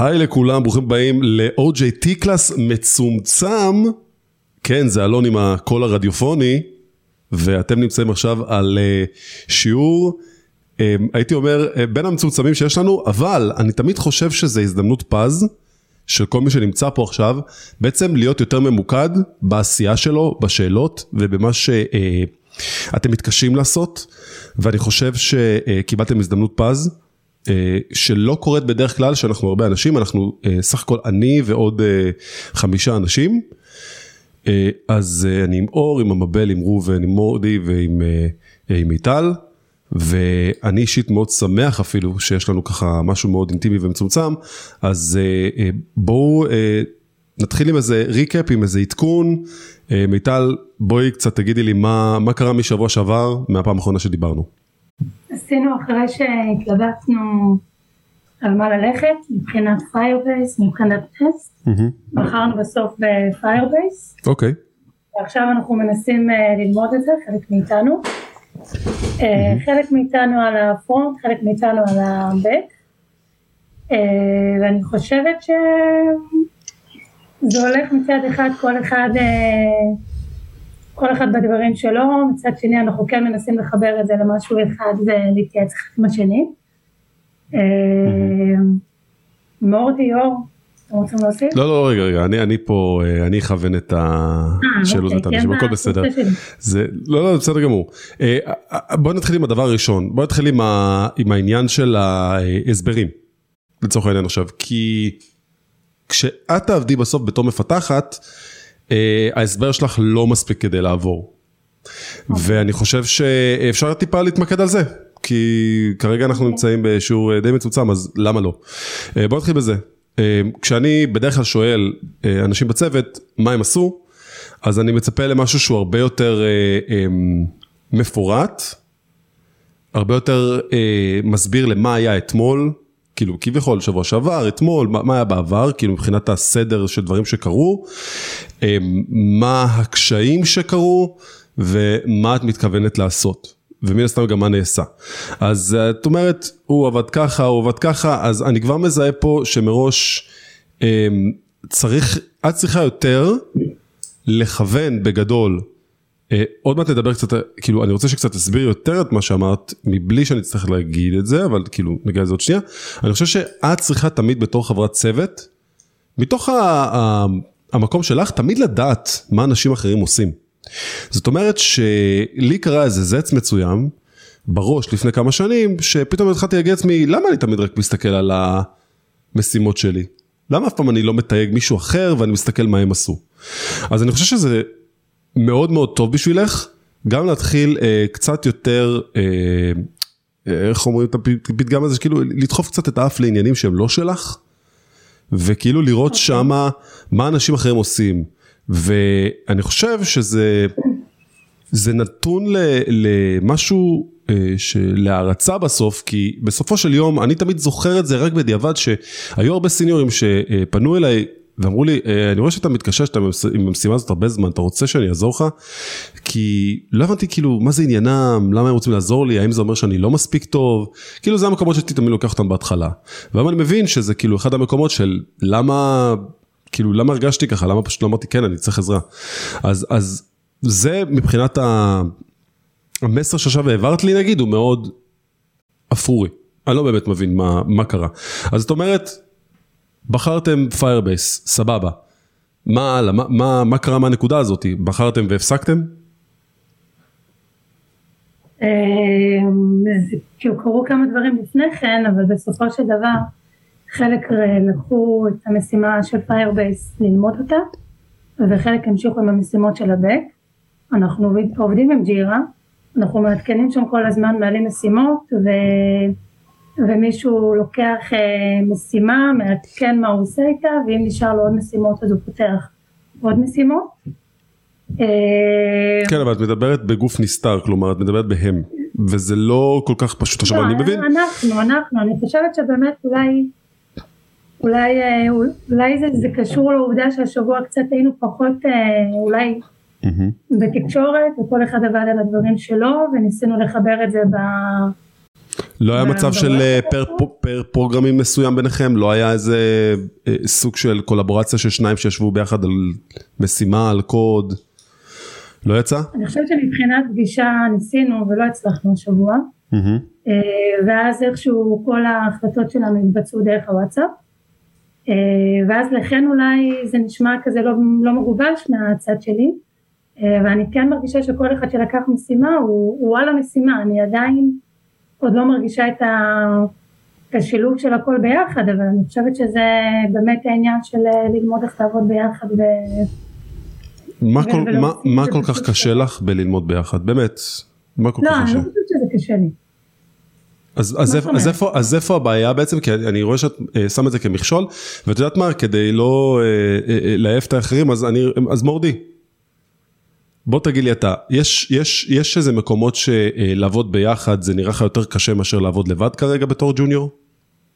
היי לכולם, ברוכים הבאים ל-OJT קלאס מצומצם. כן, זה אלון עם הקול הרדיופוני, ואתם נמצאים עכשיו על uh, שיעור, um, הייתי אומר, uh, בין המצומצמים שיש לנו, אבל אני תמיד חושב שזו הזדמנות פז של כל מי שנמצא פה עכשיו, בעצם להיות יותר ממוקד בעשייה שלו, בשאלות ובמה שאתם uh, מתקשים לעשות, ואני חושב שקיבלתם הזדמנות פז. אה, שלא קורית בדרך כלל, שאנחנו הרבה אנשים, אנחנו אה, סך הכל אני ועוד אה, חמישה אנשים. אז אני עם אור, עם המבל, עם ראובן, עם מורדי ועם מיטל. ואני אישית מאוד שמח אפילו שיש לנו ככה משהו מאוד אינטימי ומצומצם, אז בואו נתחיל עם איזה ריקאפ, עם איזה עדכון. מיטל, בואי קצת תגידי לי מה, מה קרה משבוע שעבר, מהפעם האחרונה שדיברנו. עשינו אחרי שהתלבטנו על מה ללכת מבחינת Firebase, מבחינת טסט, בחרנו בסוף ב Firebase. אוקיי. ועכשיו אנחנו מנסים אה, ללמוד את זה, חלק מאיתנו. אה, חלק מאיתנו על ה front, חלק מאיתנו על ה back. אה, ואני חושבת שזה הולך מצד אחד כל אחד כל אחד בדברים שלו, מצד שני אנחנו כן מנסים לחבר את זה למשהו אחד ולהתייעץ אחד עם השני. אה, מורדי, אור, אתם רוצים להוסיף? לא, לא, רגע, רגע, אני, אני פה, אה, אני אכוון את השאלות ואת האנשים, הכל בסדר. זה, לא, לא, בסדר גמור. אה, בוא נתחיל עם הדבר הראשון, בוא נתחיל עם, ה, עם העניין של ההסברים, לצורך העניין עכשיו, כי כשאת תעבדי בסוף בתור מפתחת, אה, ההסבר שלך לא מספיק כדי לעבור. ואני חושב שאפשר טיפה להתמקד על זה, כי כרגע אנחנו נמצאים בשיעור אה, די מצומצם, אז למה לא? אה, בוא נתחיל בזה. כשאני בדרך כלל שואל אנשים בצוות מה הם עשו, אז אני מצפה למשהו שהוא הרבה יותר מפורט, הרבה יותר מסביר למה היה אתמול, כאילו כביכול שבוע שעבר, אתמול, מה, מה היה בעבר, כאילו מבחינת הסדר של דברים שקרו, אמ, מה הקשיים שקרו ומה את מתכוונת לעשות. ומן הסתם גם מה נעשה. אז את אומרת, הוא עבד ככה, הוא עבד ככה, אז אני כבר מזהה פה שמראש אמ, צריך, את צריכה יותר לכוון בגדול אה, עוד מעט נדבר קצת, כאילו אני רוצה שקצת תסביר יותר את מה שאמרת, מבלי שאני אצטרך להגיד את זה, אבל כאילו נגיע לזה עוד שנייה. אני חושב שאת צריכה תמיד בתור חברת צוות, מתוך ה- ה- המקום שלך, תמיד לדעת מה אנשים אחרים עושים. זאת אומרת שלי קרה איזה זץ מסוים, בראש לפני כמה שנים, שפתאום התחלתי להגיד לעצמי, למה אני תמיד רק מסתכל על המשימות שלי? למה אף פעם אני לא מתייג מישהו אחר ואני מסתכל מה הם עשו? אז אני חושב שזה מאוד מאוד טוב בשבילך, גם להתחיל אה, קצת יותר, אה, אה איך אומרים את הפתגם הזה, כאילו לדחוף קצת את האף לעניינים שהם לא שלך, וכאילו לראות okay. אוקיי. שמה מה אנשים אחרים עושים. ואני חושב שזה זה נתון למשהו אה, להערצה בסוף, כי בסופו של יום אני תמיד זוכר את זה רק בדיעבד שהיו הרבה סיניורים שפנו אליי ואמרו לי, אה, אני רואה שאתה מתקשר שאתה עם המשימה הזאת הרבה זמן, אתה רוצה שאני אעזור לך? כי לא הבנתי כאילו מה זה עניינם, למה הם רוצים לעזור לי, האם זה אומר שאני לא מספיק טוב? כאילו זה המקומות שהייתי תמיד לוקח אותם בהתחלה. והיום אני מבין שזה כאילו אחד המקומות של למה, כאילו למה הרגשתי ככה, למה פשוט לא אמרתי כן, אני צריך עזרה. אז, אז זה מבחינת ה... המסר שעכשיו העברת לי נגיד הוא מאוד אפורי. אני לא באמת מבין מה, מה קרה. אז זאת אומרת, בחרתם Firebase, סבבה. מה הלאה? מה, מה, מה קרה מהנקודה הזאת? בחרתם והפסקתם? אמ, כאילו קרו כמה דברים לפני כן, אבל בסופו של דבר חלק לקחו את המשימה של Firebase ללמוד אותה, וחלק המשיכו עם המשימות של ה back. אנחנו עובדים עם Jira, אנחנו מעדכנים שם כל הזמן, מעלים משימות, ו... ומישהו לוקח אה, משימה, מעדכן מה הוא עושה איתה, ואם נשאר לו עוד משימות אז הוא פותח עוד משימות. אה, כן, אבל את מדברת בגוף נסתר, כלומר את מדברת בהם, וזה לא כל כך פשוט, עכשיו לא, אני מבין. אנחנו, אנחנו, אני חושבת שבאמת אולי, אולי, אה, אולי זה, זה קשור לעובדה שהשבוע קצת היינו פחות, אה, אולי בתקשורת, וכל אחד עבד על הדברים שלו, וניסינו לחבר את זה ב... לא היה מצב של אה, פר, פר פרוגרמים מסוים ביניכם? לא היה איזה אה, סוג של קולבורציה של שניים שישבו ביחד על משימה, על קוד? לא יצא? אני חושבת שמבחינת פגישה ניסינו ולא הצלחנו השבוע. Mm-hmm. ואז איכשהו כל ההחלטות שלנו התבצעו דרך הוואטסאפ. ואז לכן אולי זה נשמע כזה לא, לא מגובש מהצד שלי. ואני כן מרגישה שכל אחד שלקח משימה הוא, הוא על המשימה, אני עדיין עוד לא מרגישה את, השילוב של הכל ביחד, אבל אני חושבת שזה באמת העניין של אה, ללמוד איך לעבוד ביחד. ו... מה, כל, מה, מה כל כך קשה לך בללמוד ביחד? באמת, מה כל לא, כך קשה? לא, אני לא חושבת שזה קשה לי. אז, אז, איפה, אז, איפה, אז איפה הבעיה בעצם? כי אני רואה שאת אה, שם את זה כמכשול, ואת יודעת מה, כדי לא אה, אה, להעף את האחרים, אז, אני, אז מורדי, בוא תגיד לי אתה, יש, יש, יש איזה מקומות שלעבוד ביחד זה נראה לך יותר קשה מאשר לעבוד לבד כרגע בתור ג'וניור?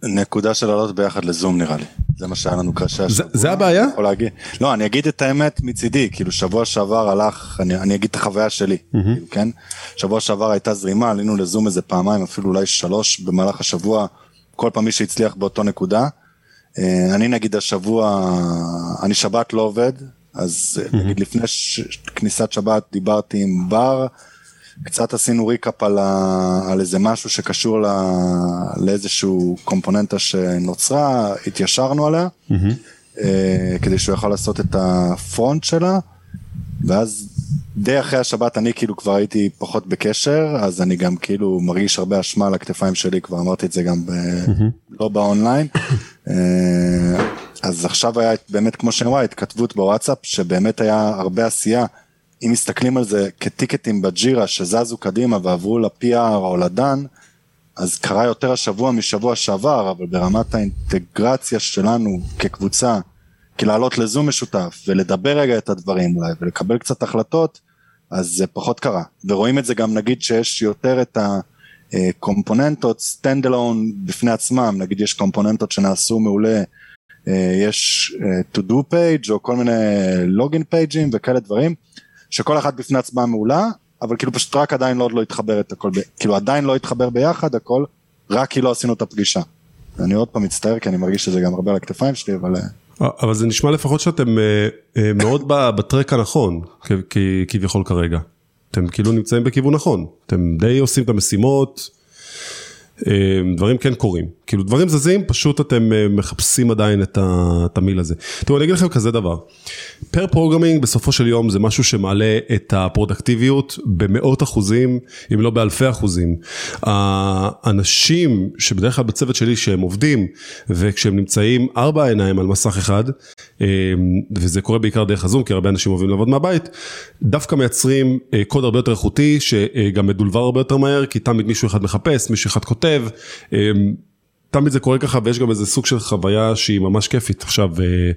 נקודה של לעלות ביחד לזום נראה לי, זה מה שהיה לנו קשה השבוע. זה הבעיה? להגיד, לא, אני אגיד את האמת מצידי, כאילו שבוע שעבר הלך, אני, אני אגיד את החוויה שלי, mm-hmm. כאילו, כן? שבוע שעבר הייתה זרימה, עלינו לזום איזה פעמיים, אפילו אולי שלוש במהלך השבוע, כל פעם מי שהצליח באותו נקודה. אה, אני נגיד השבוע, אני שבת לא עובד, אז mm-hmm. נגיד לפני ש... כניסת שבת דיברתי עם בר, קצת עשינו ריקאפ על, ה... על איזה משהו שקשור ל... לאיזשהו קומפוננטה שנוצרה, התיישרנו עליה. אה, כדי שהוא יוכל לעשות את הפרונט שלה, ואז די אחרי השבת אני כאילו כבר הייתי פחות בקשר, אז אני גם כאילו מרגיש הרבה אשמה על הכתפיים שלי, כבר אמרתי את זה גם ב... לא באונליין. אה, אז עכשיו היה באמת כמו שאני רואה התכתבות בוואטסאפ שבאמת היה הרבה עשייה. אם מסתכלים על זה כטיקטים בג'ירה שזזו קדימה ועברו ל-PR או לדן, אז קרה יותר השבוע משבוע שעבר, אבל ברמת האינטגרציה שלנו כקבוצה, כי לעלות לזום משותף ולדבר רגע את הדברים אולי ולקבל קצת החלטות, אז זה פחות קרה. ורואים את זה גם נגיד שיש יותר את הקומפוננטות stand alone בפני עצמם, נגיד יש קומפוננטות שנעשו מעולה יש אה, to do page או כל מיני login pageים וכאלה דברים שכל אחת בפני עצמה מעולה אבל כאילו פשוט רק עדיין לא, עוד לא התחבר את הכל, כאילו עדיין לא התחבר ביחד הכל רק כי לא עשינו את הפגישה. אני עוד פעם מצטער כי אני מרגיש שזה גם הרבה על הכתפיים שלי אבל. אה, אבל זה נשמע לפחות שאתם מאוד ב track הנכון כביכול כרגע. אתם כאילו נמצאים בכיוון נכון, אתם די עושים את המשימות. אמ, דברים כן קורים, כאילו דברים זזים, פשוט אתם אה, מחפשים עדיין את התמהיל הזה. תראו, אני אגיד לכם כזה דבר, pair programming בסופו של יום זה משהו שמעלה את הפרודוקטיביות במאות אחוזים, אם לא באלפי אחוזים. האנשים שבדרך כלל בצוות שלי שהם עובדים, וכשהם נמצאים ארבע עיניים על מסך אחד, אמ, וזה קורה בעיקר דרך הזום, כי הרבה אנשים אוהבים לעבוד מהבית, דווקא מייצרים אה, קוד הרבה יותר איכותי, שגם מדולבר הרבה יותר מהר, כי תמיד מישהו אחד מחפש, מישהו אחד כותב. כותב, אמ, תמיד זה קורה ככה ויש גם איזה סוג של חוויה שהיא ממש כיפית. עכשיו, אה,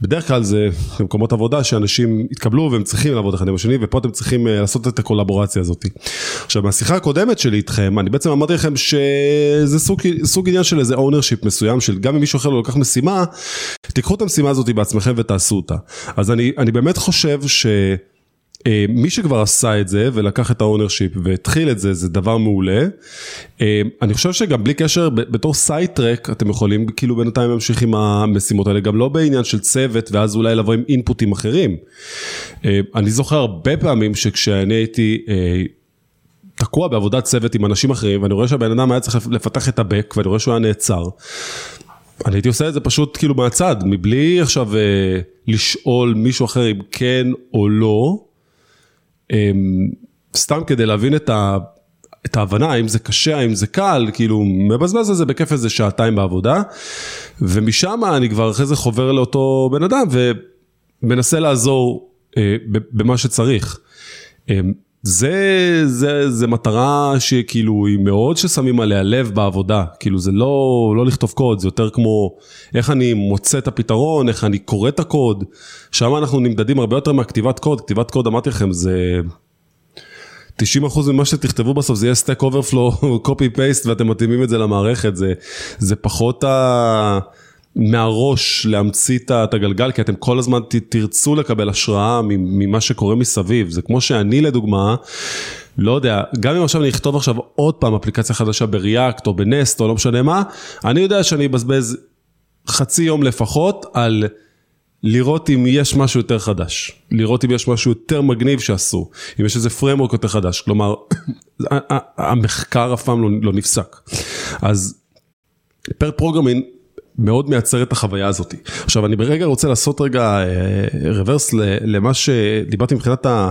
בדרך כלל זה במקומות עבודה שאנשים התקבלו והם צריכים לעבוד אחד עם השני ופה אתם צריכים אה, לעשות את הקולבורציה הזאת. עכשיו מהשיחה הקודמת שלי איתכם אני בעצם אמרתי לכם שזה סוג, סוג עניין של איזה ownership מסוים של גם אם מישהו אחר לא לוקח משימה תיקחו את המשימה הזאת בעצמכם ותעשו אותה. אז אני, אני באמת חושב ש... אה, מי שכבר עשה את זה ולקח את ה ownership והתחיל את זה, זה דבר מעולה. אה, אני חושב שגם בלי קשר, בתור side track אתם יכולים כאילו בינתיים להמשיך עם המשימות האלה, גם לא בעניין של צוות ואז אולי לבוא עם inputים אחרים. אה, אני זוכר הרבה פעמים שכשאני הייתי... תקוע בעבודת צוות עם אנשים אחרים ואני רואה שהבן אדם היה צריך לפתח את הבק ואני רואה שהוא היה נעצר. אני הייתי עושה את זה פשוט כאילו מהצד, מבלי עכשיו אה, לשאול מישהו אחר אם כן או לא, סתם כדי להבין את, ה, את ההבנה, האם זה קשה, האם זה קל, כאילו מבזבז על זה בכיף איזה שעתיים בעבודה, ומשם אני כבר אחרי זה חובר לאותו בן אדם ומנסה לעזור אה, במה שצריך. זה, זה, זה מטרה שכאילו היא מאוד ששמים עליה לב בעבודה, כאילו זה לא, לא לכתוב קוד, זה יותר כמו איך אני מוצא את הפתרון, איך אני קורא את הקוד, שם אנחנו נמדדים הרבה יותר מהכתיבת קוד, כתיבת קוד אמרתי לכם זה 90% ממה שתכתבו בסוף זה יהיה stack overflow, copy paste ואתם מתאימים את זה למערכת, זה, זה פחות ה... מהראש להמציא את הגלגל, כי אתם כל הזמן תרצו לקבל השראה ממה שקורה מסביב. זה כמו שאני לדוגמה, לא יודע, גם אם עכשיו אני אכתוב עכשיו עוד פעם אפליקציה חדשה בריאקט או בנסט או לא משנה מה, אני יודע שאני אבזבז חצי יום לפחות על לראות אם יש משהו יותר חדש, לראות אם יש משהו יותר מגניב שעשו, אם יש איזה framework יותר חדש, כלומר, המחקר אף פעם לא, לא נפסק. אז פר פרוגרמין מאוד מייצר את החוויה הזאת. עכשיו אני ברגע רוצה לעשות רגע רוורס למה שדיברתי מבחינת ה...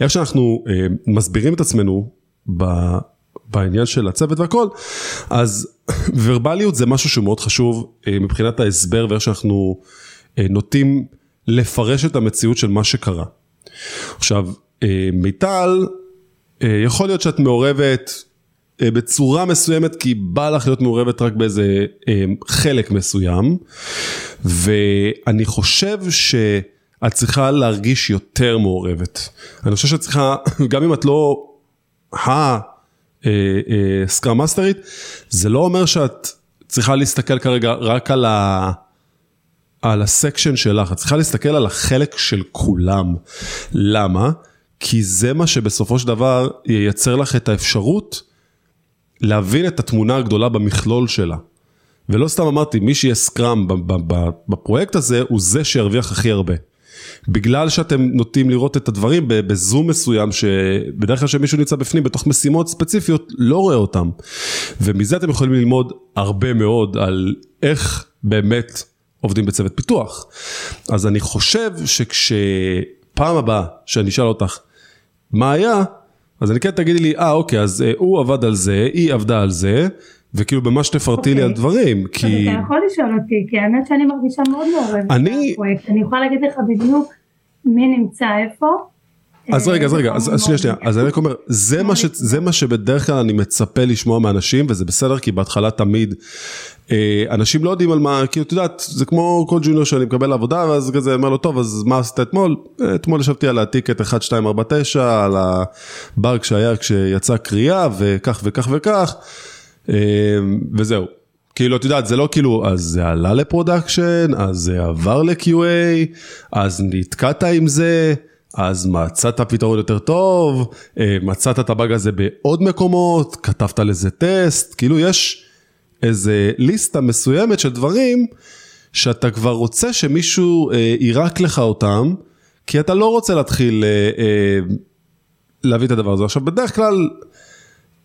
איך שאנחנו אה, מסבירים את עצמנו ב... בעניין של הצוות והכל, אז ורבליות זה משהו שהוא מאוד חשוב אה, מבחינת ההסבר ואיך שאנחנו אה, נוטים לפרש את המציאות של מה שקרה. עכשיו, מיטל, יכול להיות שאת מעורבת אה, בצורה מסוימת כי בא לך להיות מעורבת רק באיזה אה, חלק מסוים ואני חושב שאת צריכה להרגיש יותר מעורבת. אני חושב שאת צריכה, גם אם את לא הסקראם מאסטרית, זה לא אומר שאת צריכה להסתכל כרגע רק על ה... על הסקשן שלך, את צריכה להסתכל על החלק של כולם. למה? כי זה מה שבסופו של דבר ייצר לך את האפשרות להבין את התמונה הגדולה במכלול שלה. ולא סתם אמרתי, מי שיהיה סקראם בפרויקט הזה, הוא זה שירוויח הכי הרבה. בגלל שאתם נוטים לראות את הדברים בזום מסוים, שבדרך כלל שמישהו נמצא בפנים בתוך משימות ספציפיות, לא רואה אותם. ומזה אתם יכולים ללמוד הרבה מאוד על איך באמת עובדים בצוות פיתוח. אז אני חושב שכשפעם הבאה שאני אשאל אותך, מה היה? אז אני כן תגידי לי, אה אוקיי, אז אה, הוא עבד על זה, היא עבדה על זה, וכאילו במה שתפרטי לי על אוקיי. דברים, כי... אתה יכול לשאול אותי, כי האמת שאני מרגישה מאוד מעורבת אני... בפרויקט, אני יכולה להגיד לך בדיוק מי נמצא איפה. אז רגע, אז רגע, אז שנייה, שנייה, אז אני רק אומר, זה מה, שבדרך כלל אני מצפה לשמוע מאנשים, וזה בסדר, כי בהתחלה תמיד אה, אנשים לא יודעים על מה, כי את יודעת, זה כמו כל junior שאני מקבל לעבודה, ואז כזה אומר לו, טוב, אז מה עשית אתמול? אה, אתמול ישבתי על ה ticket 1249, על הבאג שהיה כשיצאה קריאה, וכך וכך וכך, אה, וזהו. כאילו, את יודעת, זה לא כאילו, אז זה עלה ל production, אז זה עבר ל-QA, אז נתקעת עם זה. אז מצאת פתרון יותר טוב, מצאת את הבאג הזה בעוד מקומות, כתבת לזה טסט, כאילו יש איזה ליסטה מסוימת של דברים שאתה כבר רוצה שמישהו אה, יירק לך אותם, כי אתה לא רוצה להתחיל אה, אה, להביא את הדבר הזה. עכשיו בדרך כלל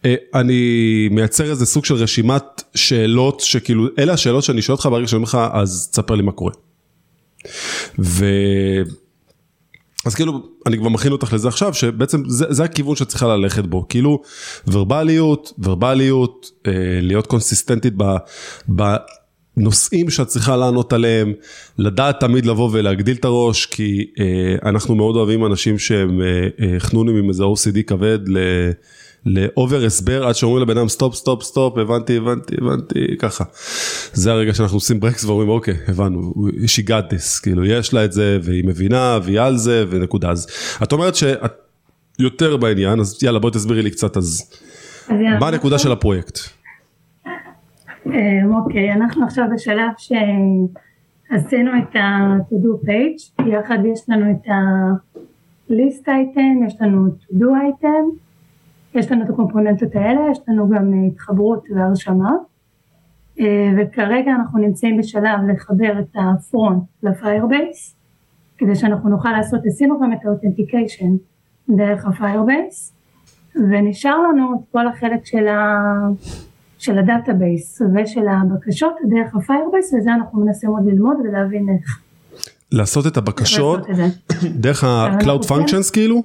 אה, אני מייצר איזה סוג של רשימת שאלות שכאילו, אלה השאלות שאני שואל אותך ברגע שאני אומר לך, אז תספר לי מה קורה. ו... אז כאילו, אני כבר מכין אותך לזה עכשיו, שבעצם זה, זה הכיוון שאת צריכה ללכת בו, כאילו ורבליות, ורבליות, אה, להיות consistentית ב, בנושאים שאת צריכה לענות עליהם, לדעת תמיד לבוא ולהגדיל את הראש, כי אה, אנחנו מאוד אוהבים אנשים שהם אה, אה, חנונים עם איזה OCD כבד ל... ל over הסבר עד שאומרים לבן אדם stop stop stop הבנתי הבנתי הבנתי ככה. זה הרגע שאנחנו עושים ברקס ואומרים אוקיי הבנו she got this כאילו יש לה את זה והיא מבינה והיא על זה ונקודה אז את אומרת שאת יותר בעניין אז יאללה בואי תסבירי לי קצת אז מה הנקודה של הפרויקט. אה, אוקיי אנחנו עכשיו בשלב שעשינו את ה-to-do page יחד יש לנו את ה-list item יש לנו to-do item יש לנו את הקומפוננטות האלה, יש לנו גם אה, התחברות והרשמה אה, וכרגע אנחנו נמצאים בשלב לחבר את הפרונט לפיירבייס כדי שאנחנו נוכל לעשות, עשינו גם את ה authentication דרך ה Firebase ונשאר לנו את כל החלק של, ה... של ה database ושל הבקשות דרך ה Firebase וזה אנחנו מנסים עוד ללמוד ולהבין איך. לעשות את הבקשות דרך ה-Cloud Functions כאילו?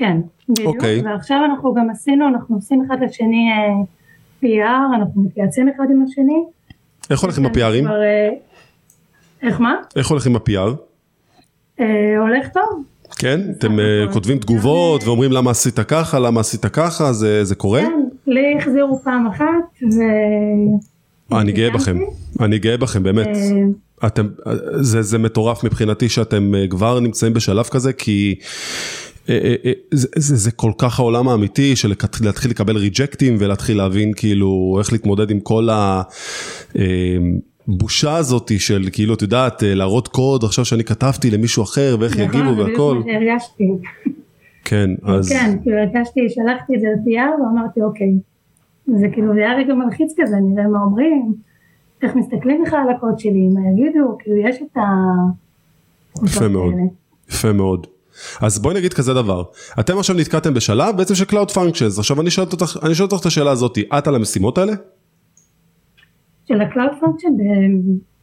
כן, בדיוק, okay. אוקיי. ועכשיו אנחנו גם עשינו, אנחנו עושים אחד לשני uh, PR, אנחנו מתייעצים אחד עם השני. איך הולך עם ה-PRים? כבר, uh, איך מה? איך הולך עם ה-PR? Uh, הולך טוב. כן? אתם uh, כותבים תגובות ואומרים למה עשית ככה, למה עשית ככה, זה, זה קורה? כן, לי החזירו פעם אחת ו... אני גאה בכם, אני גאה בכם באמת. אתם, זה, זה מטורף מבחינתי שאתם כבר נמצאים בשלב כזה כי אה, אה, אה, זה, זה, זה כל כך העולם האמיתי של להתחיל לקבל ריג'קטים ולהתחיל להבין כאילו איך להתמודד עם כל הבושה הזאת של כאילו את יודעת להראות קוד עכשיו שאני כתבתי למישהו אחר ואיך יגיבו והכל. זה בדיוק מה שהרגשתי. כן, אז... כן, כאילו הרגשתי, שלחתי את זה ל-PR ואמרתי אוקיי, זה כאילו, זה היה רגע מלחיץ כזה, נראה מה אומרים, איך מסתכלים לך על הקוד שלי, מה יגידו, כאילו יש את ה... יפה מאוד, יפה מאוד. אז בואי נגיד כזה דבר, אתם עכשיו נתקעתם בשלב בעצם של Cloud Functions, עכשיו אני שואל אותך, אני שואל אותך את השאלה הזאת, את על המשימות האלה? של ה-Cloud Function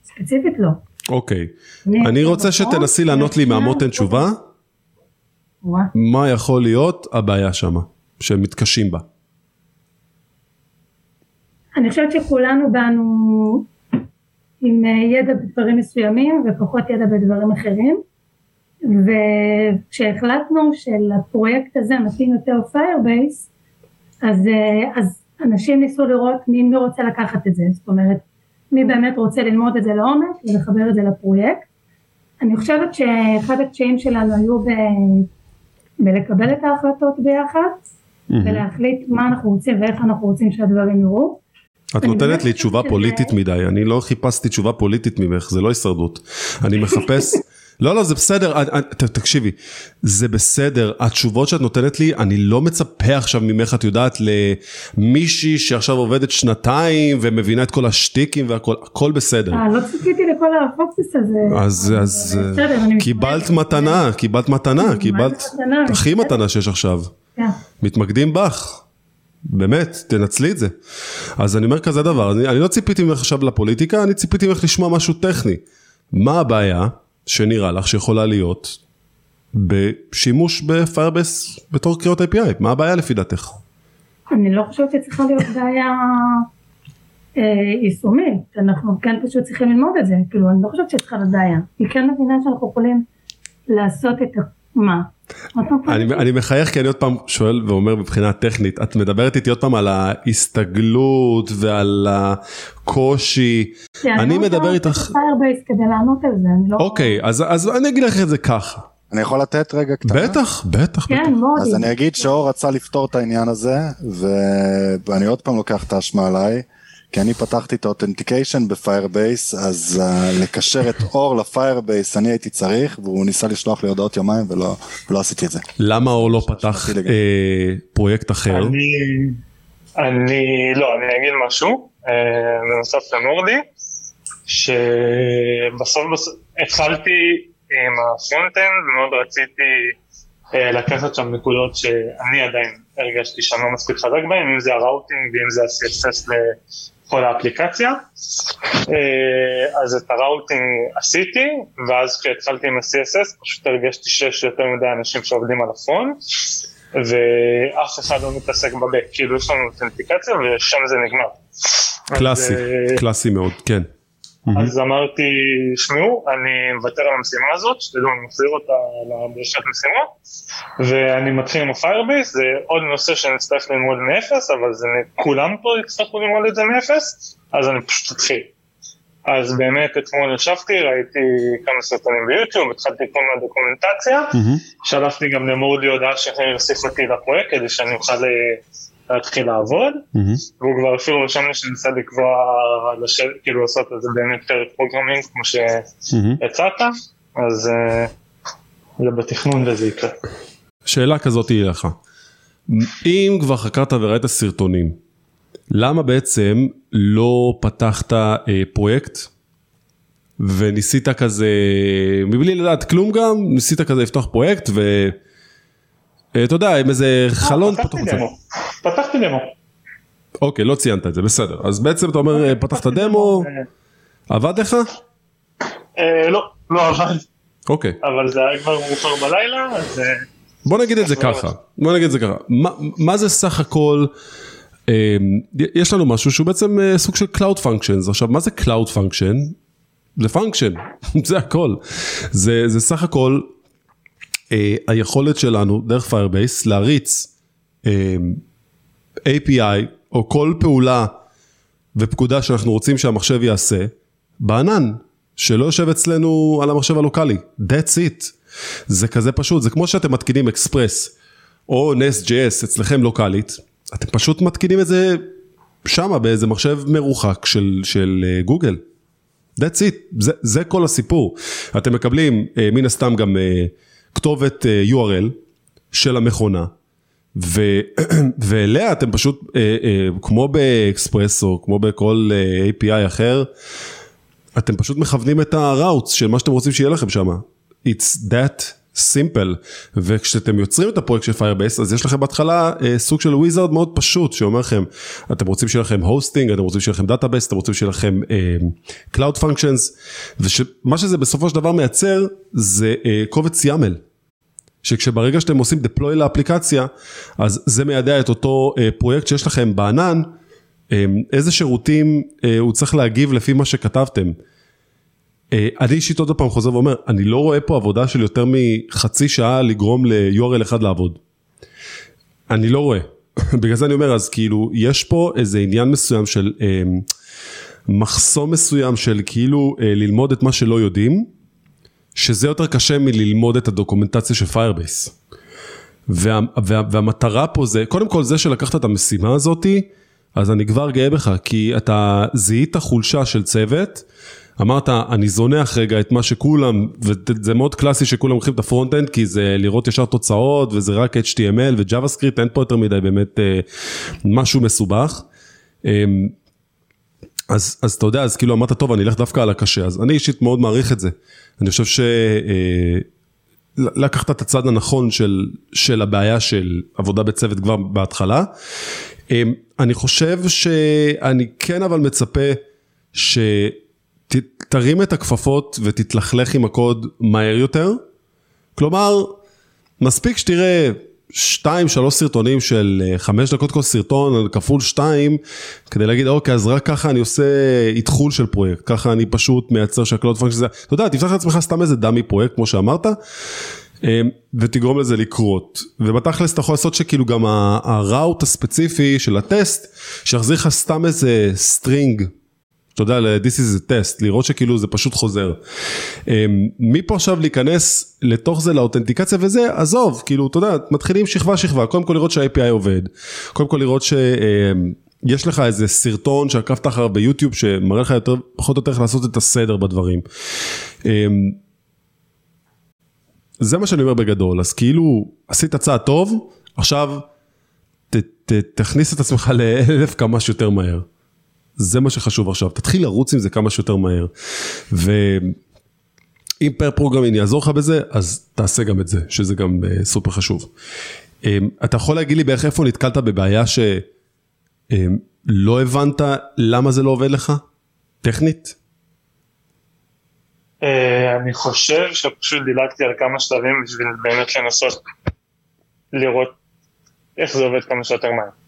ספציפית לא. אוקיי, אני רוצה שתנסי לענות לי מהמותן תשובה, מה יכול להיות הבעיה שמה, שהם מתקשים בה. אני חושבת שכולנו באנו עם אה, ידע בדברים מסוימים ופחות ידע בדברים אחרים וכשהחלטנו שלפרויקט הזה מתאים יותר Firebase אז, אה, אז אנשים ניסו לראות מי, מי רוצה לקחת את זה זאת אומרת מי באמת רוצה ללמוד את זה לעומק ולחבר את זה לפרויקט אני חושבת שאחד הקשיים שלנו היו ב, בלקבל את ההחלטות ביחד mm-hmm. ולהחליט מה אנחנו רוצים ואיך אנחנו רוצים שהדברים יראו את נותנת לי תשובה פוליטית מדי, אני לא חיפשתי תשובה פוליטית ממך, זה לא הישרדות. אני מחפש, לא לא זה בסדר, תקשיבי, זה בסדר, התשובות שאת נותנת לי, אני לא מצפה עכשיו ממך, את יודעת, למישהי שעכשיו עובדת שנתיים ומבינה את כל השטיקים והכל, הכל בסדר. אה, לא ציפיתי לכל הפוקוס הזה. אז, אז קיבלת מתנה, קיבלת מתנה, קיבלת הכי מתנה שיש עכשיו. כן. מתמקדים בך. באמת, תנצלי את זה. אז אני אומר כזה דבר, אני, אני לא ציפיתי ממך עכשיו לפוליטיקה, אני ציפיתי ממך לשמוע משהו טכני. מה הבעיה שנראה לך שיכולה להיות בשימוש בפיירבס בתור קריאות API? מה הבעיה לפי דעתך? אני לא חושבת שצריכה להיות בעיה אה, יישומית, אנחנו כן פשוט צריכים ללמוד את זה, כאילו אני לא חושבת שצריכה להיות בעיה. היא כן מבינה שאנחנו יכולים לעשות את מה? אני, אני מחייך כי אני עוד פעם שואל ואומר מבחינה טכנית, את מדברת איתי עוד פעם על ההסתגלות ועל הקושי, אני מדבר איתך... כדי לענות על זה, אני לא... אוקיי, אז, אז אני אגיד לך את זה ככה. אני יכול לתת רגע קטנה? בטח, בטח. כן, בטח. מאוד. אז אני אגיד שאור רצה לפתור את העניין הזה, ואני עוד פעם לוקח את האשמה עליי. כי אני פתחתי את ה authentication ב Firebase, אז uh, לקשר את אור ל Firebase אני הייתי צריך, והוא ניסה לשלוח לי הודעות יומיים ולא, ולא עשיתי את זה. למה אור לא פתח אה, פרויקט אחר? אני, אני, לא, אני אגיד משהו, אה, בנוסף למורדי, שבסוף התחלתי עם ה front-end ומאוד רציתי אה, לקחת שם נקודות שאני עדיין הרגשתי שאני לא מספיק חזק בהן, אם זה ה routing ואם זה ה-CSS כל האפליקציה. אה, אז את ה routing עשיתי, ואז כשהתחלתי עם ה-CSS פשוט הרגשתי שיש יותר מדי אנשים שעובדים על הפרונט, ואף אחד לא מתעסק בבק, כאילו יש לנו אותנטיקציה ושם זה נגמר. קלאסי, אז, אה, קלאסי מאוד, כן. אז אמרתי, שמעו, אני מוותר על המשימה הזאת, שתדעו, אני מחזיר אותה לדרישת משימות, ואני מתחיל עם הפיירביס, זה עוד נושא שאני אצטרך ללמוד מאפס, אבל זה, כולם פה יצטרכו ללמוד את זה מאפס, אז אני פשוט אתחיל. אז באמת אתמול ישבתי, ראיתי כמה סרטונים ב YouTube, התחלתי כל מיני דוקומנטציה, mm-hmm. שלחתי גם למורדי הודעה שיוסיף אותי לפרויקט כדי שאני אוכל אה, להתחיל לעבוד, mm-hmm. והוא כבר אפילו רשם לי שניסה לקבוע, כאילו לעשות את זה באמת pair programming כמו שהצעת, mm-hmm. אז uh, זה בתכנון וזה יקרה. שאלה כזאת תהיה לך, אם כבר חקרת וראית סרטונים, למה בעצם לא פתחת אה, פרויקט וניסית כזה, מבלי לדעת כלום גם, ניסית כזה לפתוח פרויקט ו... אה, יודע, עם איזה חלון פתוח. פתחתי דמו. אוקיי, לא ציינת את זה, בסדר. אז בעצם אתה אומר, אה, פתחת דמו, עבד לך? אה, לא, לא עבד. אוקיי. אבל זה היה כבר מאוחר בלילה, אז... בוא נגיד את זה ככה, בוא נגיד את זה ככה, מה זה סך הכל, יש לנו משהו שהוא בעצם סוג של Cloud Functions, עכשיו מה זה Cloud Function? זה function, זה הכל, זה סך הכל אה, היכולת שלנו דרך Firebase להריץ אה, API או כל פעולה ופקודה שאנחנו רוצים שהמחשב יעשה בענן, שלא יושב אצלנו על המחשב הלוקאלי, that's it. זה כזה פשוט, זה כמו שאתם מתקינים אקספרס או Nest.js אצלכם לוקאלית, אתם פשוט מתקינים את זה שמה באיזה מחשב מרוחק של, של גוגל. Uh, that's it, זה, זה כל הסיפור. אתם מקבלים uh, מן הסתם גם uh, כתובת uh, URL, של המכונה, ואליה אתם פשוט, אה, אה, כמו באקספרסו, כמו בכל אה, API אחר, אתם פשוט מכוונים את ה routes של מה שאתם רוצים שיהיה לכם שם. It's that simple. וכשאתם יוצרים את הפרויקט של Firebase, אז יש לכם בהתחלה סוג של wizard מאוד פשוט, שאומר לכם, אתם רוצים שיהיה לכם hosting, אתם רוצים שיהיה לכם database, אתם רוצים שיהיה לכם אה, Cloud Functions, ומה שזה בסופו של דבר מייצר, זה אה, קובץ YAML. שכשברגע שאתם עושים deploy לאפליקציה, אז זה מיידע את אותו אה, פרויקט שיש לכם בענן, אה, איזה שירותים אה, הוא צריך להגיב לפי מה שכתבתם. אה, אני אישית עוד פעם חוזר ואומר, אני לא רואה פה עבודה של יותר מחצי שעה לגרום ל-URL אחד לעבוד. אני לא רואה. בגלל זה אני אומר, אז כאילו, יש פה איזה עניין מסוים של אה, מחסום מסוים של כאילו אה, ללמוד את מה שלא יודעים, שזה יותר קשה מללמוד את הדוקומנטציה של Firebase. וה, וה, והמטרה פה זה, קודם כל זה שלקחת את המשימה הזאתי, אז אני כבר גאה בך, כי אתה זיהית חולשה של צוות, אמרת, אני זונח רגע את מה שכולם, וזה מאוד קלאסי שכולם הולכים את ה front-end, כי זה לראות ישר תוצאות, וזה רק HTML ו-JavaScript, אין פה יותר מדי באמת אה, משהו מסובך. אז, אז אתה יודע, אז כאילו אמרת, טוב, אני אלך דווקא על הקשה, אז אני אישית מאוד מעריך את זה. אני חושב ש... אה, לקחת את הצד הנכון של, של הבעיה של עבודה בצוות כבר בהתחלה. אה, אני חושב שאני כן אבל מצפה ש... תרים את הכפפות ותתלכלך עם הקוד מהר יותר. כלומר, מספיק שתראה 2-3 סרטונים של 5 אה, דקות כל סרטון כפול 2 כדי להגיד אוקיי אז רק ככה אני עושה איתחול של פרויקט. ככה אני פשוט מייצר שה cloud פונקציה, אתה יודע תפתח לעצמך סתם איזה dummy פרויקט כמו שאמרת אה, ותגרום לזה לקרות. ובתכלס אתה יכול לעשות שכאילו גם ה route הספציפי של הטסט שיחזיר לך סתם איזה string אתה יודע, ל-this is a test, לראות שכאילו זה פשוט חוזר. אמ, מפה עכשיו להיכנס לתוך זה לאותנטיקציה וזה, עזוב, כאילו, אתה יודע, מתחילים שכבה שכבה, קודם כל לראות שה-API עובד, קודם כל לראות שיש אמ, לך איזה סרטון שעקבת אחריו ביוטיוב שמראה לך יותר, פחות או יותר איך לעשות את הסדר בדברים. אמ, זה מה שאני אומר בגדול, אז כאילו עשית צעד טוב, עכשיו ת, ת, תכניס את עצמך לאלף כמה שיותר מהר. זה מה שחשוב עכשיו, תתחיל לרוץ עם זה כמה שיותר מהר. ואם פר פרוגרמין יעזור לך בזה, אז תעשה גם את זה, שזה גם uh, סופר חשוב. Um, אתה יכול להגיד לי בערך איפה נתקלת בבעיה שלא um, הבנת למה זה לא עובד לך? טכנית? Uh, אני חושב שפשוט דילגתי על כמה שלבים בשביל באמת לנסות לראות איך זה עובד כמה שיותר מהר.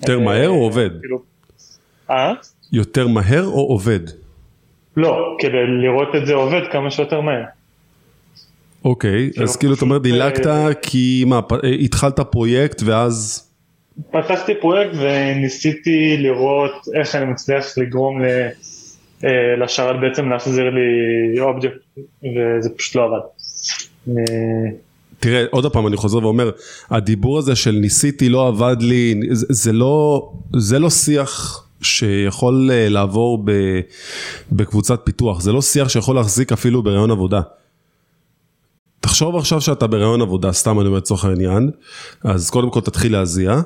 יותר מהר או עובד? כאילו, אה? יותר מהר או עובד? לא, כדי לראות את זה עובד כמה שיותר מהר. אוקיי, כאילו, אז כאילו אתה אומר דילגת אה, כי מה, אה, התחלת פרויקט ואז... פתחתי פרויקט וניסיתי לראות איך אני מצליח לגרום אה, לשרת בעצם להחזיר לי אובייקט וזה פשוט לא עבד. תראה, עוד פעם אני חוזר ואומר, הדיבור הזה של ניסיתי לא עבד לי, זה, זה, לא, זה לא שיח שיכול אה, לעבור ב, בקבוצת פיתוח, זה לא שיח שיכול להחזיק אפילו בראיון עבודה. תחשוב עכשיו שאתה בראיון עבודה, סתם אני אומר לצורך העניין, אז קודם כל תתחיל להזיע,